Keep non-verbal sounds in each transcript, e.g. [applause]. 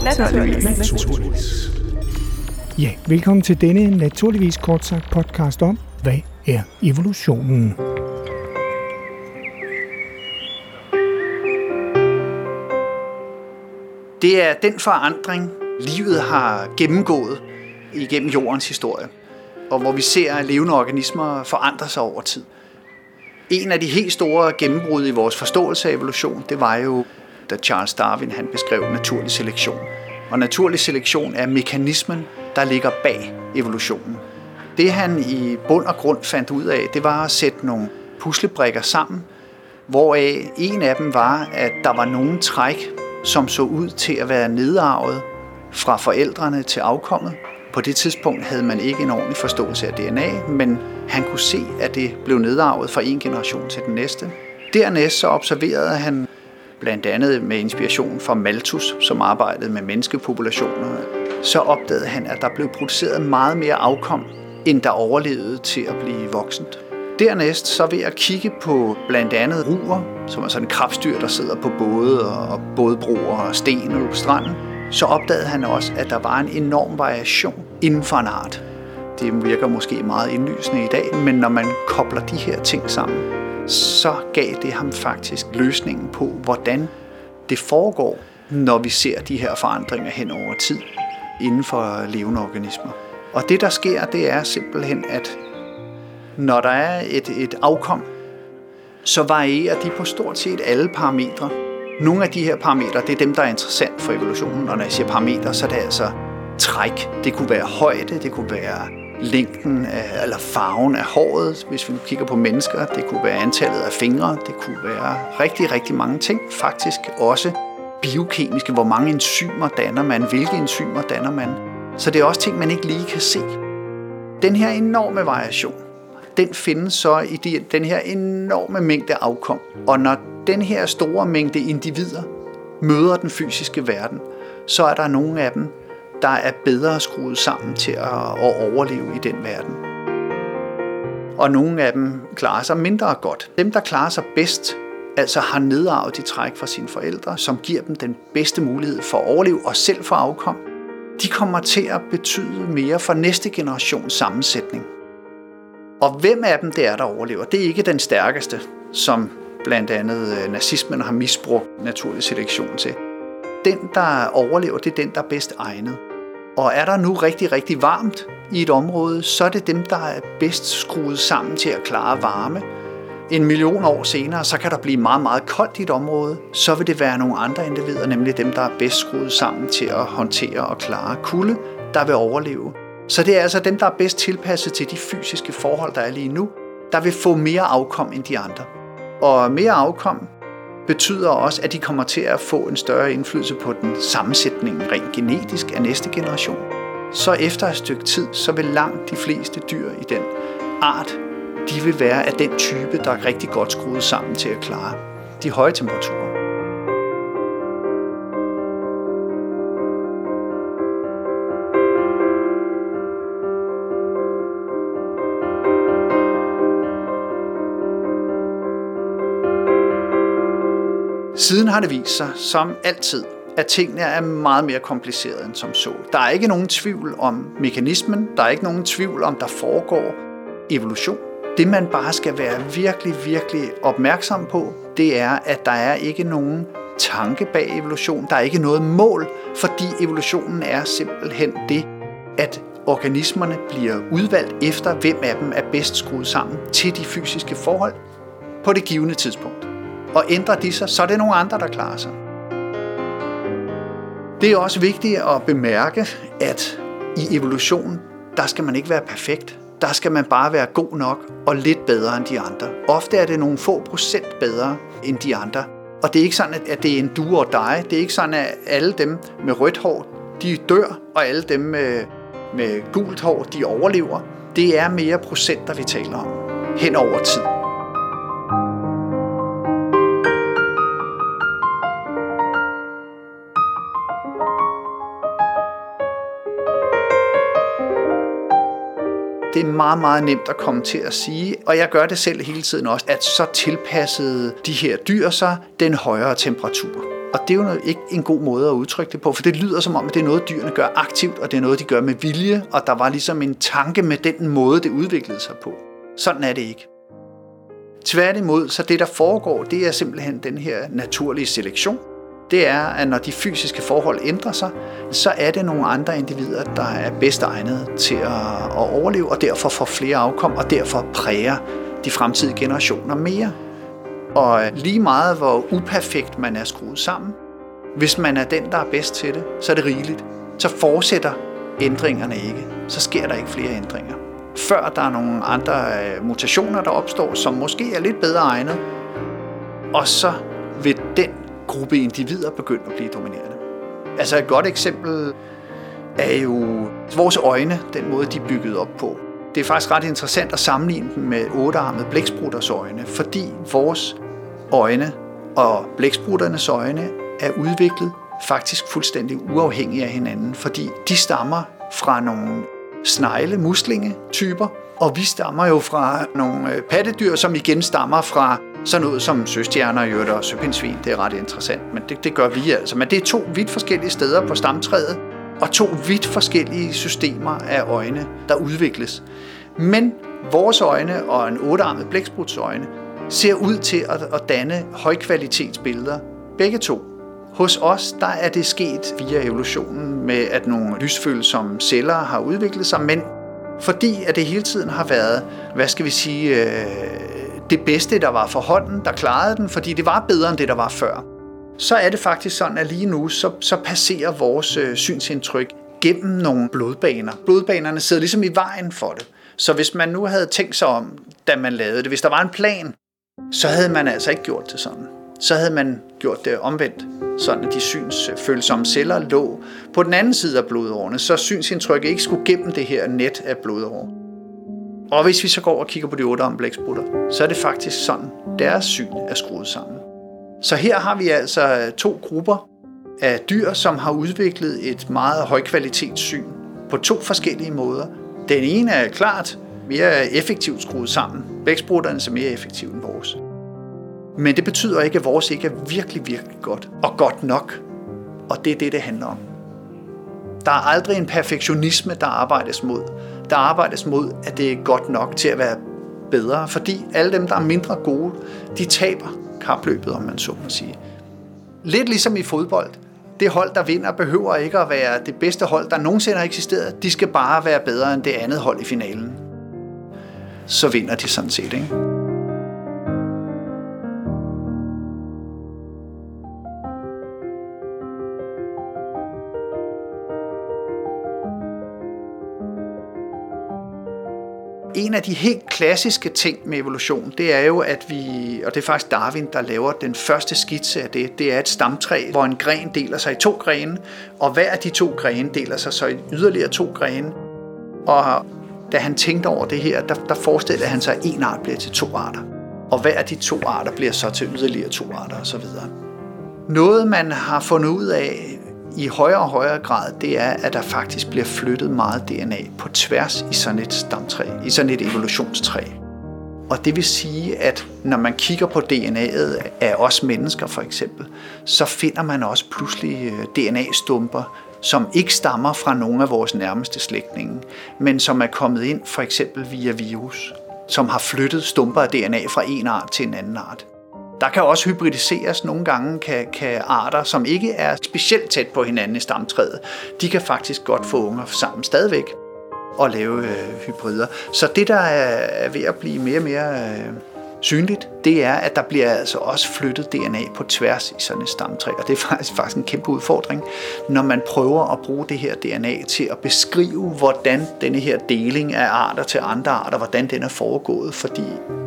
Naturligvis. Naturligvis. Ja, velkommen til denne naturligvis kort sagt podcast om, hvad er evolutionen? Det er den forandring, livet har gennemgået igennem jordens historie, og hvor vi ser, at levende organismer forandrer sig over tid. En af de helt store gennembrud i vores forståelse af evolution, det var jo, da Charles Darwin han beskrev naturlig selektion. Og naturlig selektion er mekanismen, der ligger bag evolutionen. Det han i bund og grund fandt ud af, det var at sætte nogle puslebrikker sammen, hvoraf en af dem var, at der var nogle træk, som så ud til at være nedarvet fra forældrene til afkommet. På det tidspunkt havde man ikke en ordentlig forståelse af DNA, men han kunne se, at det blev nedarvet fra en generation til den næste. Dernæst så observerede han blandt andet med inspiration fra Malthus, som arbejdede med menneskepopulationer, så opdagede han, at der blev produceret meget mere afkom, end der overlevede til at blive voksent. Dernæst så ved at kigge på blandt andet ruer, som er sådan en krabstyr, der sidder på både og bådbroer og sten og på stranden, så opdagede han også, at der var en enorm variation inden for en art. Det virker måske meget indlysende i dag, men når man kobler de her ting sammen, så gav det ham faktisk løsningen på, hvordan det foregår, når vi ser de her forandringer hen over tid inden for levende organismer. Og det, der sker, det er simpelthen, at når der er et, et afkom, så varierer de på stort set alle parametre. Nogle af de her parametre, det er dem, der er interessant for evolutionen. Og når jeg siger parametre, så er det altså træk. Det kunne være højde, det kunne være længden af, eller farven af håret, hvis vi nu kigger på mennesker. Det kunne være antallet af fingre. Det kunne være rigtig, rigtig mange ting. Faktisk også biokemiske. Hvor mange enzymer danner man? Hvilke enzymer danner man? Så det er også ting, man ikke lige kan se. Den her enorme variation, den findes så i de, den her enorme mængde afkom. Og når den her store mængde individer møder den fysiske verden, så er der nogle af dem, der er bedre skruet sammen til at, overleve i den verden. Og nogle af dem klarer sig mindre godt. Dem, der klarer sig bedst, altså har nedarvet de træk fra sine forældre, som giver dem den bedste mulighed for at overleve og selv for afkom, de kommer til at betyde mere for næste generations sammensætning. Og hvem af dem det er, der overlever, det er ikke den stærkeste, som blandt andet øh, nazismen har misbrugt naturlig selektion til. Den, der overlever, det er den, der er bedst egnet. Og er der nu rigtig, rigtig varmt i et område, så er det dem, der er bedst skruet sammen til at klare varme. En million år senere, så kan der blive meget, meget koldt i et område. Så vil det være nogle andre individer, nemlig dem, der er bedst skruet sammen til at håndtere og klare kulde, der vil overleve. Så det er altså dem, der er bedst tilpasset til de fysiske forhold, der er lige nu, der vil få mere afkom end de andre. Og mere afkom betyder også, at de kommer til at få en større indflydelse på den sammensætning rent genetisk af næste generation. Så efter et stykke tid, så vil langt de fleste dyr i den art, de vil være af den type, der er rigtig godt skruet sammen til at klare de høje temperaturer. Siden har det vist sig, som altid, at tingene er meget mere komplicerede end som så. Der er ikke nogen tvivl om mekanismen, der er ikke nogen tvivl om, der foregår evolution. Det man bare skal være virkelig, virkelig opmærksom på, det er, at der er ikke nogen tanke bag evolution. Der er ikke noget mål, fordi evolutionen er simpelthen det, at organismerne bliver udvalgt efter, hvem af dem er bedst skruet sammen til de fysiske forhold på det givende tidspunkt og ændrer de sig, så er det nogle andre, der klarer sig. Det er også vigtigt at bemærke, at i evolution, der skal man ikke være perfekt. Der skal man bare være god nok og lidt bedre end de andre. Ofte er det nogle få procent bedre end de andre. Og det er ikke sådan, at det er en du og dig. Det er ikke sådan, at alle dem med rødt hår, de dør, og alle dem med, med gult hår, de overlever. Det er mere procenter, vi taler om hen over tid. Det er meget, meget nemt at komme til at sige, og jeg gør det selv hele tiden også, at så tilpassede de her dyr sig den højere temperatur. Og det er jo ikke en god måde at udtrykke det på, for det lyder som om, at det er noget, dyrene gør aktivt, og det er noget, de gør med vilje, og der var ligesom en tanke med den måde, det udviklede sig på. Sådan er det ikke. Tværtimod, så det der foregår, det er simpelthen den her naturlige selektion. Det er, at når de fysiske forhold ændrer sig, så er det nogle andre individer, der er bedst egnet til at overleve, og derfor får flere afkom, og derfor præger de fremtidige generationer mere. Og lige meget hvor uperfekt man er skruet sammen, hvis man er den, der er bedst til det, så er det rigeligt. Så fortsætter ændringerne ikke. Så sker der ikke flere ændringer. Før der er nogle andre øh, mutationer, der opstår, som måske er lidt bedre egnet, og så vil den gruppe individer begyndt at blive dominerende. Altså et godt eksempel er jo vores øjne, den måde de er bygget op på. Det er faktisk ret interessant at sammenligne dem med ottearmede blæksprutters øjne, fordi vores øjne og blæksprutternes øjne er udviklet faktisk fuldstændig uafhængige af hinanden, fordi de stammer fra nogle snegle, muslinge-typer, og vi stammer jo fra nogle øh, pattedyr, som igen stammer fra sådan noget som søstjerner, jørter og søpindsvin. Det er ret interessant, men det, det gør vi altså. Men det er to vidt forskellige steder på stamtræet, og to vidt forskellige systemer af øjne, der udvikles. Men vores øjne og en ottearmet blækspruts øjne ser ud til at, at danne højkvalitetsbilleder, begge to. Hos os der er det sket via evolutionen med, at nogle lysfølsomme celler har udviklet sig, men fordi at det hele tiden har været, hvad skal vi sige, øh, det bedste, der var for hånden, der klarede den, fordi det var bedre end det, der var før. Så er det faktisk sådan, at lige nu, så, så passerer vores øh, synsindtryk gennem nogle blodbaner. Blodbanerne sidder ligesom i vejen for det. Så hvis man nu havde tænkt sig om, da man lavede det, hvis der var en plan, så havde man altså ikke gjort det sådan. Så havde man gjort det omvendt, sådan at de synsfølsomme celler lå på den anden side af blodårene, så synsindtrykket ikke skulle gennem det her net af blodår. Og hvis vi så går og kigger på de otte blæksprutter, så er det faktisk sådan, deres syn er skruet sammen. Så her har vi altså øh, to grupper af dyr, som har udviklet et meget højkvalitetssyn på to forskellige måder. Den ene er klart mere effektivt skruet sammen. Blæksprutterne er mere effektive end vores. Men det betyder ikke, at vores ikke er virkelig, virkelig godt og godt nok. Og det er det, det handler om. Der er aldrig en perfektionisme, der arbejdes mod. Der arbejdes mod, at det er godt nok til at være bedre, fordi alle dem, der er mindre gode, de taber kapløbet, om man så må sige. Lidt ligesom i fodbold. Det hold, der vinder, behøver ikke at være det bedste hold, der nogensinde har eksisteret. De skal bare være bedre end det andet hold i finalen. Så vinder de sådan set, ikke? En af de helt klassiske ting med evolution, det er jo, at vi, og det er faktisk Darwin, der laver den første skitse af det, det er et stamtræ, hvor en gren deler sig i to grene, og hver af de to grene deler sig så i yderligere to grene. Og da han tænkte over det her, der, der forestillede han sig, at en art bliver til to arter. Og hver af de to arter bliver så til yderligere to arter osv. Noget, man har fundet ud af i højere og højere grad, det er, at der faktisk bliver flyttet meget DNA på tværs i sådan et stamtræ, i sådan et evolutionstræ. Og det vil sige, at når man kigger på DNA'et af os mennesker for eksempel, så finder man også pludselig øh, DNA-stumper, som ikke stammer fra nogle af vores nærmeste slægtninge, men som er kommet ind for eksempel via virus, som har flyttet stumper af DNA fra en art til en anden art. Der kan også hybridiseres nogle gange, kan, kan arter, som ikke er specielt tæt på hinanden i stamtræet, de kan faktisk godt få unger sammen stadigvæk og lave øh, hybrider. Så det, der er ved at blive mere og mere øh, synligt, det er, at der bliver altså også flyttet DNA på tværs i sådan et stamtræ, og det er [laughs] faktisk, faktisk en kæmpe udfordring, når man prøver at bruge det her DNA til at beskrive, hvordan denne her deling af arter til andre arter, hvordan den er foregået, fordi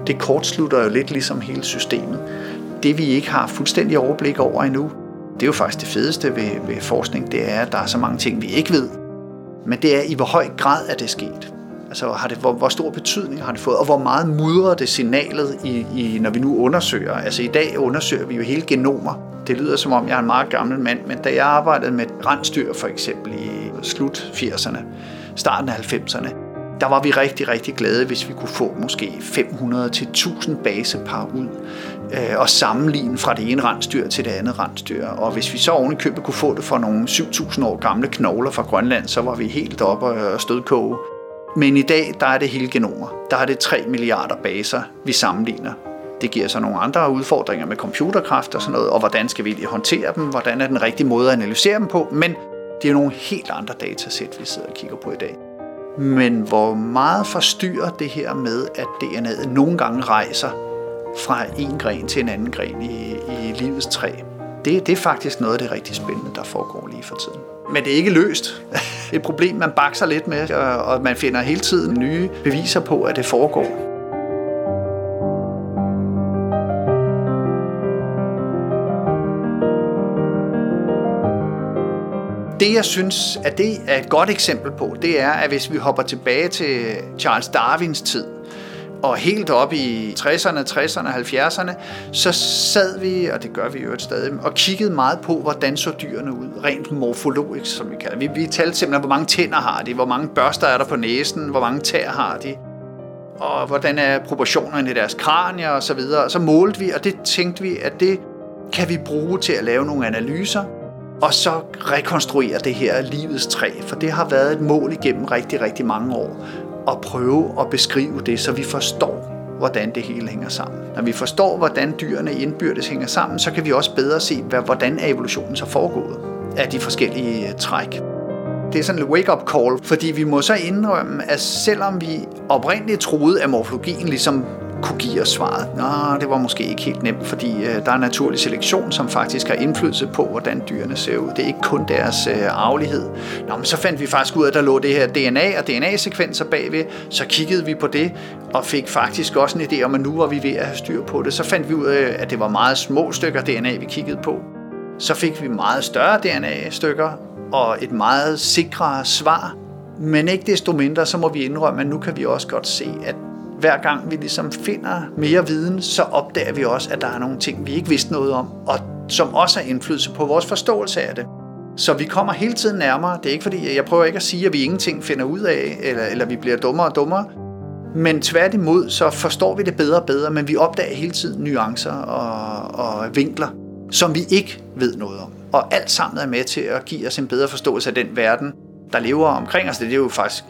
det kortslutter jo lidt ligesom hele systemet. Det vi ikke har fuldstændig overblik over endnu, det er jo faktisk det fedeste ved, ved forskning, det er, at der er så mange ting, vi ikke ved. Men det er i hvor høj grad er det sket. Altså, har det, hvor, hvor stor betydning har det fået, og hvor meget mudrer det signalet, i, i, når vi nu undersøger. Altså i dag undersøger vi jo hele genomer. Det lyder som om, jeg er en meget gammel mand, men da jeg arbejdede med rensdyr for eksempel i slut 80'erne, starten af 90'erne, der var vi rigtig, rigtig glade, hvis vi kunne få måske 500 til 1000 basepar ud øh, og sammenligne fra det ene rensdyr til det andet rensdyr. Og hvis vi så ovenikøbet kunne få det fra nogle 7000 år gamle knogler fra Grønland, så var vi helt oppe og stødkoge. Men i dag, der er det hele genomer. Der er det 3 milliarder baser, vi sammenligner. Det giver så nogle andre udfordringer med computerkraft og sådan noget, og hvordan skal vi egentlig håndtere dem, hvordan er den rigtige måde at analysere dem på, men det er nogle helt andre datasæt, vi sidder og kigger på i dag. Men hvor meget forstyrrer det her med, at DNA'et nogle gange rejser fra en gren til en anden gren i, i livets træ? Det, det er faktisk noget af det rigtig spændende, der foregår lige for tiden. Men det er ikke løst. Et problem, man bakser lidt med, og man finder hele tiden nye beviser på, at det foregår. Det, jeg synes, at det er et godt eksempel på, det er, at hvis vi hopper tilbage til Charles Darwins tid, og helt op i 60'erne, 60'erne, 70'erne, så sad vi, og det gør vi jo et stadig, og kiggede meget på, hvordan så dyrene ud, rent morfologisk, som vi kalder Vi, vi talte simpelthen, hvor mange tænder har de, hvor mange børster er der på næsen, hvor mange tær har de, og hvordan er proportionerne i deres kranier og så videre. Og så målte vi, og det tænkte vi, at det kan vi bruge til at lave nogle analyser, og så rekonstruere det her livets træ, for det har været et mål igennem rigtig, rigtig mange år at prøve at beskrive det, så vi forstår, hvordan det hele hænger sammen. Når vi forstår, hvordan dyrene indbyrdes hænger sammen, så kan vi også bedre se, hvordan er evolutionen så foregået af de forskellige øh, træk. Det er sådan en wake-up call, fordi vi må så indrømme, at selvom vi oprindeligt troede, at morfologien ligesom kunne give os svaret. Nå, det var måske ikke helt nemt, fordi øh, der er naturlig selektion, som faktisk har indflydelse på, hvordan dyrene ser ud. Det er ikke kun deres øh, arvelighed. Nå, men så fandt vi faktisk ud af, at der lå det her DNA og DNA-sekvenser bagved. Så kiggede vi på det, og fik faktisk også en idé om, at nu var vi ved at have styr på det. Så fandt vi ud af, at det var meget små stykker DNA, vi kiggede på. Så fik vi meget større DNA-stykker, og et meget sikrere svar. Men ikke desto mindre, så må vi indrømme, at nu kan vi også godt se, at hver gang vi ligesom finder mere viden, så opdager vi også, at der er nogle ting, vi ikke vidste noget om, og som også har indflydelse på vores forståelse af det. Så vi kommer hele tiden nærmere. Det er ikke fordi, jeg prøver ikke at sige, at vi ingenting finder ud af, eller, eller vi bliver dummere og dummere. Men tværtimod, så forstår vi det bedre og bedre, men vi opdager hele tiden nuancer og, og vinkler, som vi ikke ved noget om. Og alt sammen er med til at give os en bedre forståelse af den verden, der lever omkring os. Det er jo faktisk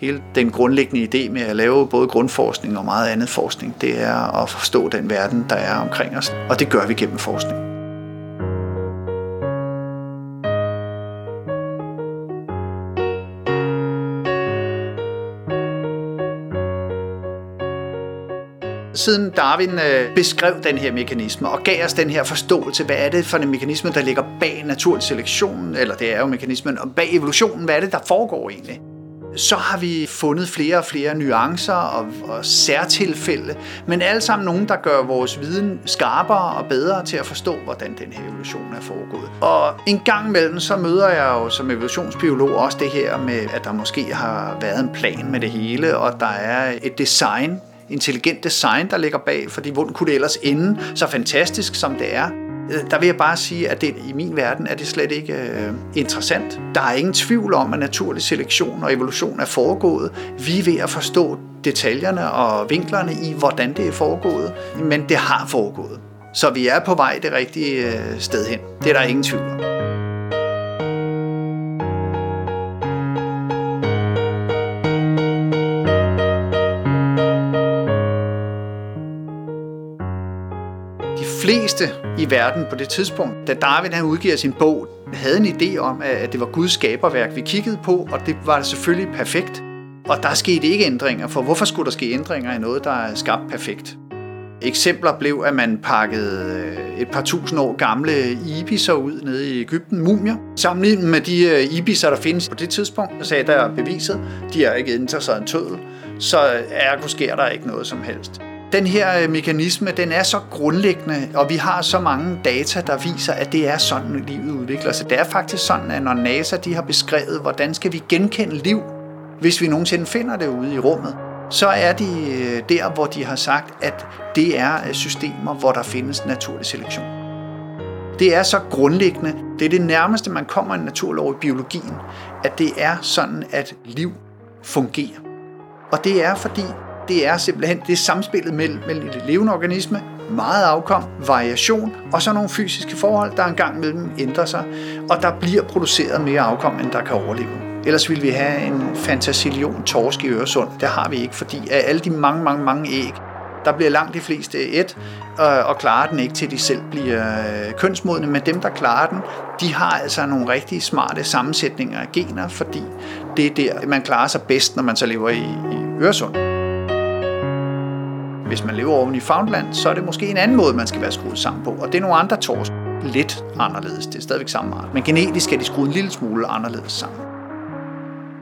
hele den grundlæggende idé med at lave både grundforskning og meget andet forskning, det er at forstå den verden, der er omkring os. Og det gør vi gennem forskning. siden Darwin øh, beskrev den her mekanisme og gav os den her forståelse, hvad er det for en mekanisme, der ligger bag naturlig selektion, eller det er jo mekanismen, og bag evolutionen, hvad er det, der foregår egentlig? Så har vi fundet flere og flere nuancer og, og særtilfælde, men alle sammen nogen, der gør vores viden skarpere og bedre til at forstå, hvordan den her evolution er foregået. Og en gang imellem, så møder jeg jo som evolutionsbiolog også det her med, at der måske har været en plan med det hele, og der er et design, intelligent design, der ligger bag, fordi hvordan kunne det ellers ende så fantastisk, som det er? Øh, der vil jeg bare sige, at det, i min verden er det slet ikke øh, interessant. Der er ingen tvivl om, at naturlig selektion og evolution er foregået. Vi er ved at forstå detaljerne og vinklerne i, hvordan det er foregået, men det har foregået. Så vi er på vej det rigtige øh, sted hen. Det er der ingen tvivl om. Fleste i verden på det tidspunkt, da Darwin han udgiver sin bog, havde en idé om, at det var Guds skaberværk, vi kiggede på, og det var selvfølgelig perfekt. Og der skete ikke ændringer, for hvorfor skulle der ske ændringer i noget, der er skabt perfekt? Eksempler blev, at man pakkede øh, et par tusind år gamle ibiser ud nede i Ægypten, mumier. Sammenlignet med de øh, ibiser, der findes på det tidspunkt, så sagde der beviset, de har ikke ændret sig en tødel, så ergo sker der ikke noget som helst. Den her øh, mekanisme, den er så grundlæggende, og vi har så mange data, der viser, at det er sådan, livet udvikler sig. Det er faktisk sådan, at når NASA de har beskrevet, hvordan skal vi genkende liv, hvis vi nogensinde finder det ude i rummet, så er de øh, der, hvor de har sagt, at det er øh, systemer, hvor der findes naturlig selektion. Det er så grundlæggende. Det er det nærmeste, man kommer en naturlov i biologien, at det er sådan, at liv fungerer. Og det er fordi, det er simpelthen det samspillet mellem, mellem et levende organisme, meget afkom, variation, og så nogle fysiske forhold, der engang mellem ændrer sig, og der bliver produceret mere afkom, end der kan overleve. Ellers ville vi have en fantasillion torsk i Øresund. Det har vi ikke, fordi af alle de mange, mange, mange æg, der bliver langt de fleste et, øh, og klarer den ikke til de selv bliver øh, kønsmodne, men dem, der klarer den, de har altså nogle rigtig smarte sammensætninger af gener, fordi det er der, man klarer sig bedst, når man så lever i, i Øresund. Hvis man lever oven i Foundland, så er det måske en anden måde, man skal være skruet sammen på, og det er nogle andre torsk. Lidt anderledes, det er stadigvæk samme art, men genetisk er de skruet en lille smule anderledes sammen.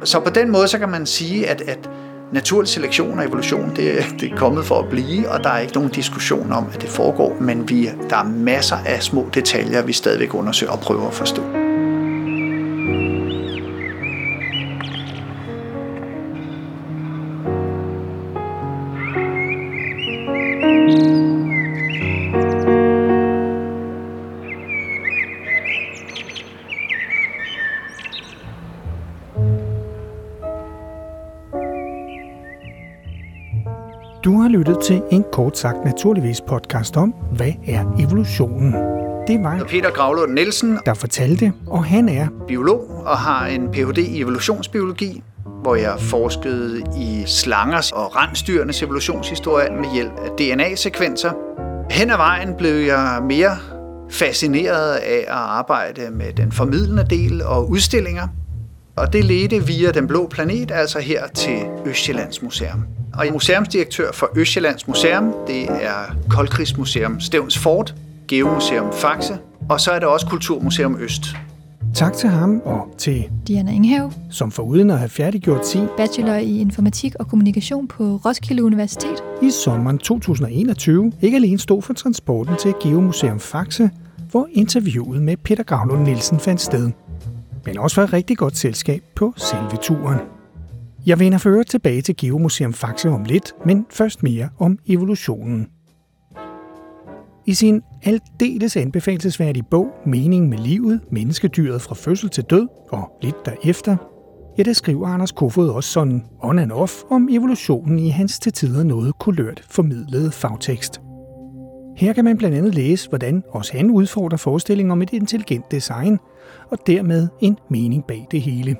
Så på den måde, så kan man sige, at, at naturlig selektion og evolution, det, det er kommet for at blive, og der er ikke nogen diskussion om, at det foregår, men vi, der er masser af små detaljer, vi stadigvæk undersøger og prøver at forstå. Du har lyttet til en kort sagt naturligvis podcast om, hvad er evolutionen? Det var Peter Gravlund Nielsen, der fortalte, og han er biolog og har en Ph.D. i evolutionsbiologi, hvor jeg forskede i slangers og rensdyrenes evolutionshistorie med hjælp af DNA-sekvenser. Hen ad vejen blev jeg mere fascineret af at arbejde med den formidlende del og udstillinger. Og det ledte via Den Blå Planet, altså her til Østjyllands Museum. Og museumsdirektør for Østjyllands Museum, det er Koldkrigsmuseum Stævns Fort, Geomuseum Faxe, og så er det også Kulturmuseum Øst. Tak til ham og til Diana Inghave, som foruden at have færdiggjort sin bachelor i informatik og kommunikation på Roskilde Universitet, i sommeren 2021 ikke alene stod for transporten til Geomuseum Faxe, hvor interviewet med Peter Gravlund Nielsen fandt sted, men også for et rigtig godt selskab på selve turen. Jeg vender for øvrigt tilbage til Geomuseum Faxe om lidt, men først mere om evolutionen. I sin aldeles anbefalesværdige bog Mening med livet, menneskedyret fra fødsel til død og lidt derefter, ja, der skriver Anders Kofod også sådan on and off om evolutionen i hans til tider noget kulørt formidlede fagtekst. Her kan man blandt andet læse, hvordan også han udfordrer forestillingen om et intelligent design, og dermed en mening bag det hele.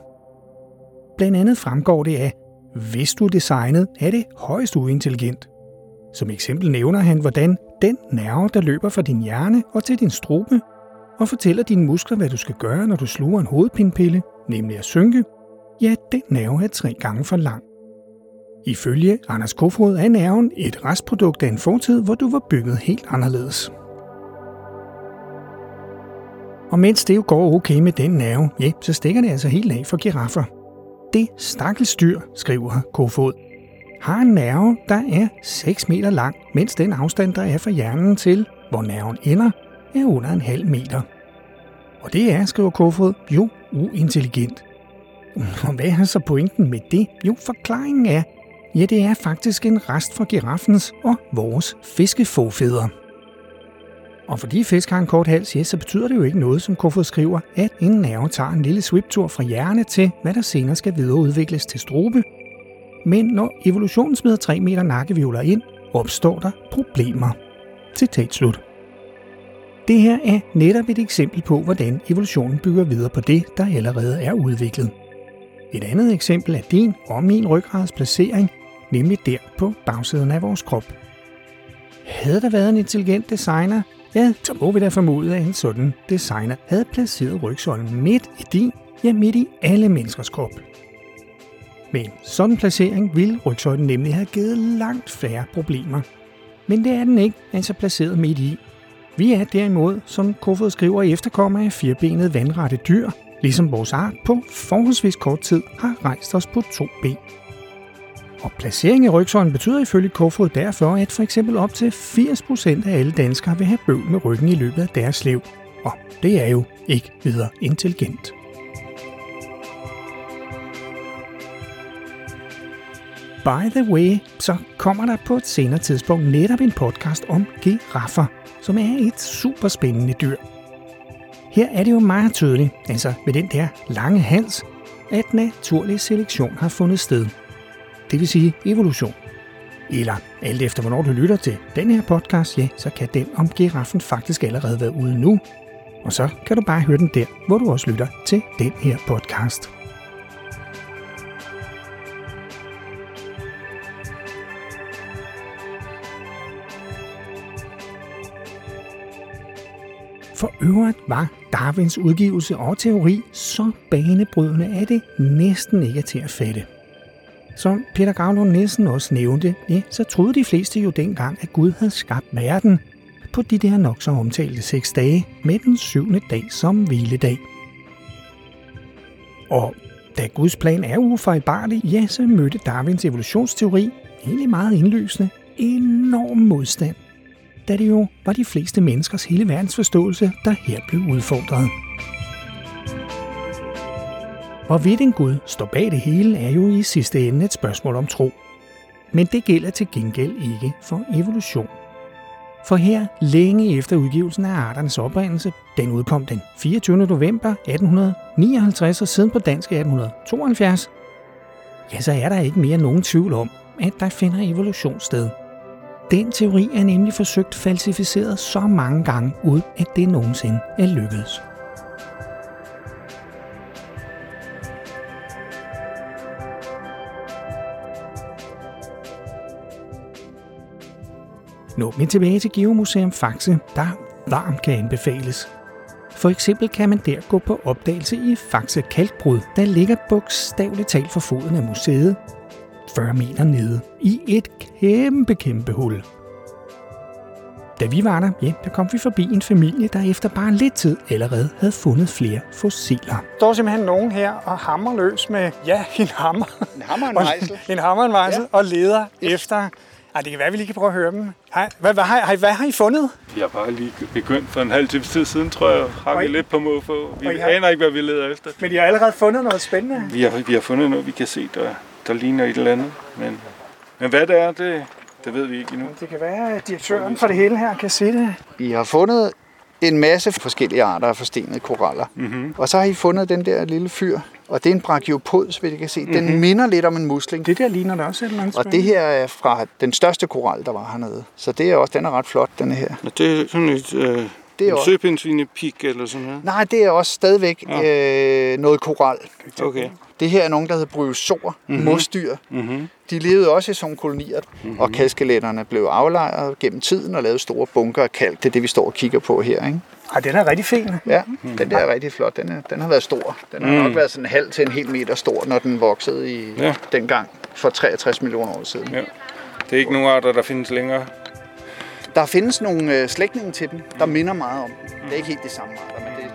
Blandt andet fremgår det af, hvis du er designet, er det højst uintelligent. Som eksempel nævner han, hvordan den nerve, der løber fra din hjerne og til din strupe, og fortæller dine muskler, hvad du skal gøre, når du sluger en hovedpinpille, nemlig at synke, ja, den nerve er tre gange for lang. Ifølge Anders Kofrod er nerven et restprodukt af en fortid, hvor du var bygget helt anderledes. Og mens det jo går okay med den nerve, ja, så stikker det altså helt af for giraffer. Det stakkels dyr, skriver Kofod, har en nerve, der er 6 meter lang, mens den afstand, der er fra hjernen til, hvor nerven ender, er under en halv meter. Og det er, skriver Kofod, jo uintelligent. Og hvad er så pointen med det? Jo, forklaringen er, ja, det er faktisk en rest fra giraffens og vores fiskefåfædre. Og fordi fisk har en kort hals, ja, så betyder det jo ikke noget, som Kofod skriver, at en nerve tager en lille sviptur fra hjerne til, hvad der senere skal videreudvikles til strobe. Men når evolutionen smider 3 meter nakkevivler ind, opstår der problemer. Citat slut. Det her er netop et eksempel på, hvordan evolutionen bygger videre på det, der allerede er udviklet. Et andet eksempel er din og min ryggrads placering, nemlig der på bagsiden af vores krop. Havde der været en intelligent designer, ja, så må vi da formode, at en sådan designer havde placeret rygsøjlen midt i din, ja midt i alle menneskers krop. Med en sådan placering ville rygsøjlen nemlig have givet langt færre problemer. Men det er den ikke, altså placeret midt i. Vi er derimod, som Kofod skriver, efterkommer af firbenede vandrette dyr, ligesom vores art på forholdsvis kort tid har rejst os på to ben. Og placering i rygsøjlen betyder ifølge Kofod derfor, at for eksempel op til 80% af alle danskere vil have bøvl med ryggen i løbet af deres liv. Og det er jo ikke videre intelligent. By the way, så kommer der på et senere tidspunkt netop en podcast om giraffer, som er et super spændende dyr. Her er det jo meget tydeligt, altså med den der lange hals, at naturlig selektion har fundet sted det vil sige evolution. Eller alt efter hvornår du lytter til den her podcast, ja, så kan den om giraffen faktisk allerede være ude nu. Og så kan du bare høre den der, hvor du også lytter til den her podcast. For øvrigt var Darwins udgivelse og teori så banebrydende, at det næsten ikke er til at fatte. Som Peter Gavlund Nielsen også nævnte, ja, så troede de fleste jo dengang, at Gud havde skabt verden på de der nok så omtalte seks dage, med den syvende dag som hviledag. Og da Guds plan er ufejlbarlig, ja, så mødte Darwins evolutionsteori, egentlig meget indlysende, enorm modstand da det jo var de fleste menneskers hele verdensforståelse, der her blev udfordret. Hvorvidt en Gud står bag det hele, er jo i sidste ende et spørgsmål om tro. Men det gælder til gengæld ikke for evolution. For her, længe efter udgivelsen af Arternes oprindelse, den udkom den 24. november 1859 og siden på dansk 1872, ja, så er der ikke mere nogen tvivl om, at der finder evolution sted. Den teori er nemlig forsøgt falsificeret så mange gange, uden at det nogensinde er lykkedes. Nå, men tilbage til Geomuseum Faxe, der varmt kan anbefales. For eksempel kan man der gå på opdagelse i Faxe Kalkbrud, der ligger bogstaveligt talt for foden af museet, 40 meter nede, i et kæmpe, kæmpe hul. Da vi var der, ja, der kom vi forbi en familie, der efter bare lidt tid allerede havde fundet flere fossiler. Der står simpelthen nogen her og hammer løs med, ja, en hammer. En hammer og en [laughs] mejsel. en hammer og en mejsel, ja. og leder efter ej, det kan være, at vi lige kan prøve at høre dem. Hej, hvad, hvad, hvad, hvad har I fundet? Vi har bare lige begyndt for en halv time tid siden, tror jeg. Har vi lidt på måfå. Vi har... aner ikke, hvad vi leder efter. Men I har allerede fundet noget spændende? Vi har, vi har fundet noget, vi kan se, der, der ligner et eller andet. Men, men hvad det er, det, det ved vi ikke endnu. Det kan være, at direktøren for det hele her kan se det. Vi har fundet en masse forskellige arter af forstenede koraller. Mm-hmm. Og så har I fundet den der lille fyr, og det er en brachiopod, så vi kan se. Den mm-hmm. minder lidt om en musling. Det der ligner der også et eller andet Og det her er fra den største koral, der var hernede. Så det er også, den er ret flot, den her. Og det er sådan et... Øh det er en søpindsvinepik eller sådan noget? Nej, det er også stadigvæk ja. øh, noget koral. Okay. Det her er nogen, der hedder bryosor, mm-hmm. mosdyr. Mm-hmm. De levede også i sådan kolonier, mm-hmm. og kalskeletterne blev aflejret gennem tiden og lavede store bunker af kalk. Det er det, vi står og kigger på her. Ikke? Ej, den er rigtig fin. Ja, mm. den der er rigtig flot. Den, er, den har været stor. Den har mm. nok været sådan en halv til en hel meter stor, når den voksede i ja. dengang for 63 millioner år siden. Ja. Det er ikke nogen arter, der findes længere? Der findes nogle øh, slægtninge til dem, der minder meget om dem. Det er ikke helt de samme arter, men det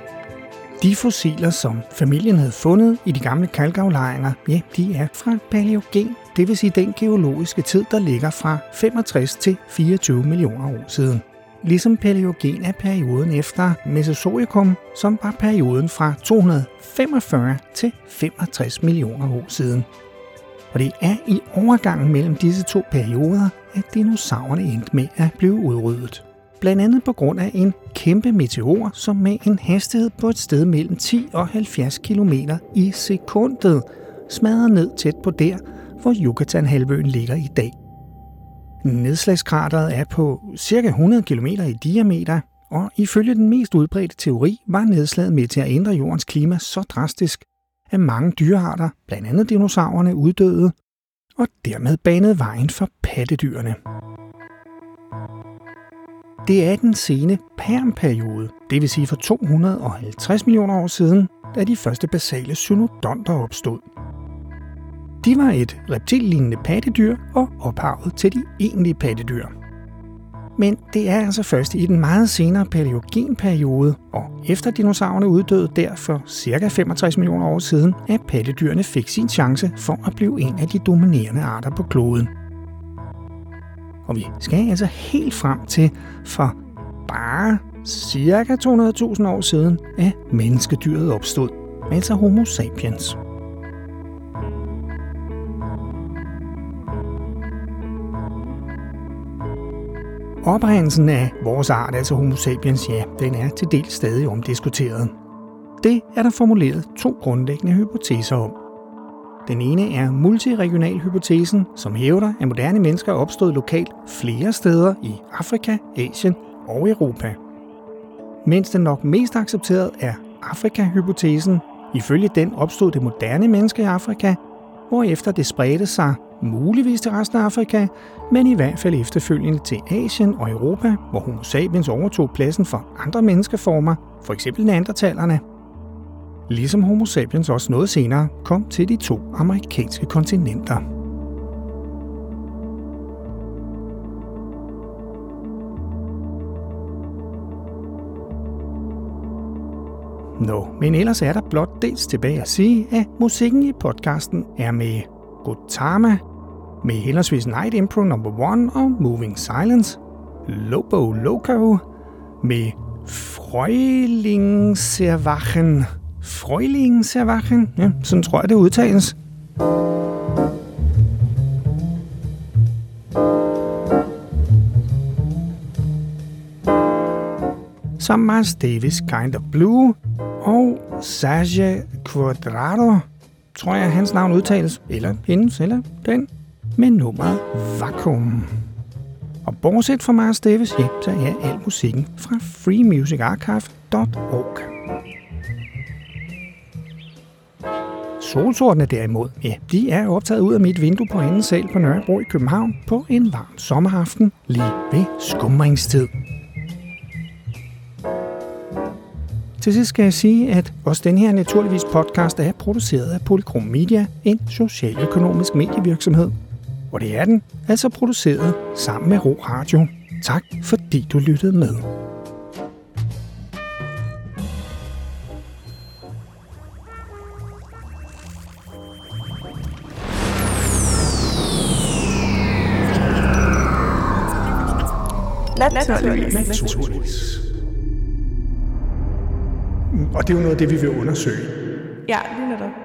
de fossiler, som familien havde fundet i de gamle kalkaflejringer, ja, de er fra paleogen, det vil sige den geologiske tid, der ligger fra 65 til 24 millioner år siden. Ligesom paleogen er perioden efter Mesozoikum, som var perioden fra 245 til 65 millioner år siden. Og det er i overgangen mellem disse to perioder, at dinosaurerne endte med at blive udryddet blandt andet på grund af en kæmpe meteor, som med en hastighed på et sted mellem 10 og 70 km i sekundet smadrede ned tæt på der, hvor Yucatan-halvøen ligger i dag. Nedslagskrateret er på ca. 100 km i diameter, og ifølge den mest udbredte teori var nedslaget med til at ændre jordens klima så drastisk, at mange dyrearter, blandt andet dinosaurerne, uddøde, og dermed banede vejen for pattedyrene. Det er den sene permperiode, det vil sige for 250 millioner år siden, da de første basale synodonter opstod. De var et reptillignende pattedyr og ophavet til de egentlige pattedyr. Men det er altså først i den meget senere paleogenperiode, og efter dinosaurerne uddøde der for ca. 65 millioner år siden, at pattedyrene fik sin chance for at blive en af de dominerende arter på kloden – og vi skal altså helt frem til for bare cirka 200.000 år siden, at menneskedyret opstod, altså Homo sapiens. Oprindelsen af vores art, altså Homo sapiens, ja, den er til del stadig omdiskuteret. Det er der formuleret to grundlæggende hypoteser om. Den ene er multiregionalhypotesen, som hævder, at moderne mennesker er opstået lokalt flere steder i Afrika, Asien og Europa. Mens den nok mest accepteret er Afrika-hypotesen. Ifølge den opstod det moderne menneske i Afrika, hvorefter det spredte sig muligvis til resten af Afrika, men i hvert fald efterfølgende til Asien og Europa, hvor homo sapiens overtog pladsen for andre menneskeformer, f.eks. neandertalerne. Ligesom homo sapiens også noget senere kom til de to amerikanske kontinenter. Nå, men ellers er der blot dels tilbage at sige, at musikken i podcasten er med Gotama, med henholdsvis Night Impro number 1 og Moving Silence, Lobo Loco, med Frøhlingserwachen, Frøhlingserwachen, ja, sådan tror jeg det udtales. Som Miles Davis Kind of Blue og Serge Quadrado, tror jeg hans navn udtales, eller hendes, eller den, med nummeret Vakuum. Og bortset fra Mars Davis, ja, så er al musikken fra freemusicarchive.org. Solsortene derimod, ja, de er optaget ud af mit vindue på anden sal på Nørrebro i København på en varm sommeraften lige ved skumringstid. Til sidst skal jeg sige, at også den her naturligvis podcast er produceret af Polychrom Media, en socialøkonomisk medievirksomhed. Og det er den altså produceret sammen med Ro Radio. Tak fordi du lyttede med. Naturligvis. Naturligvis. Og det er jo noget af det, vi vil undersøge. Ja, lige netop.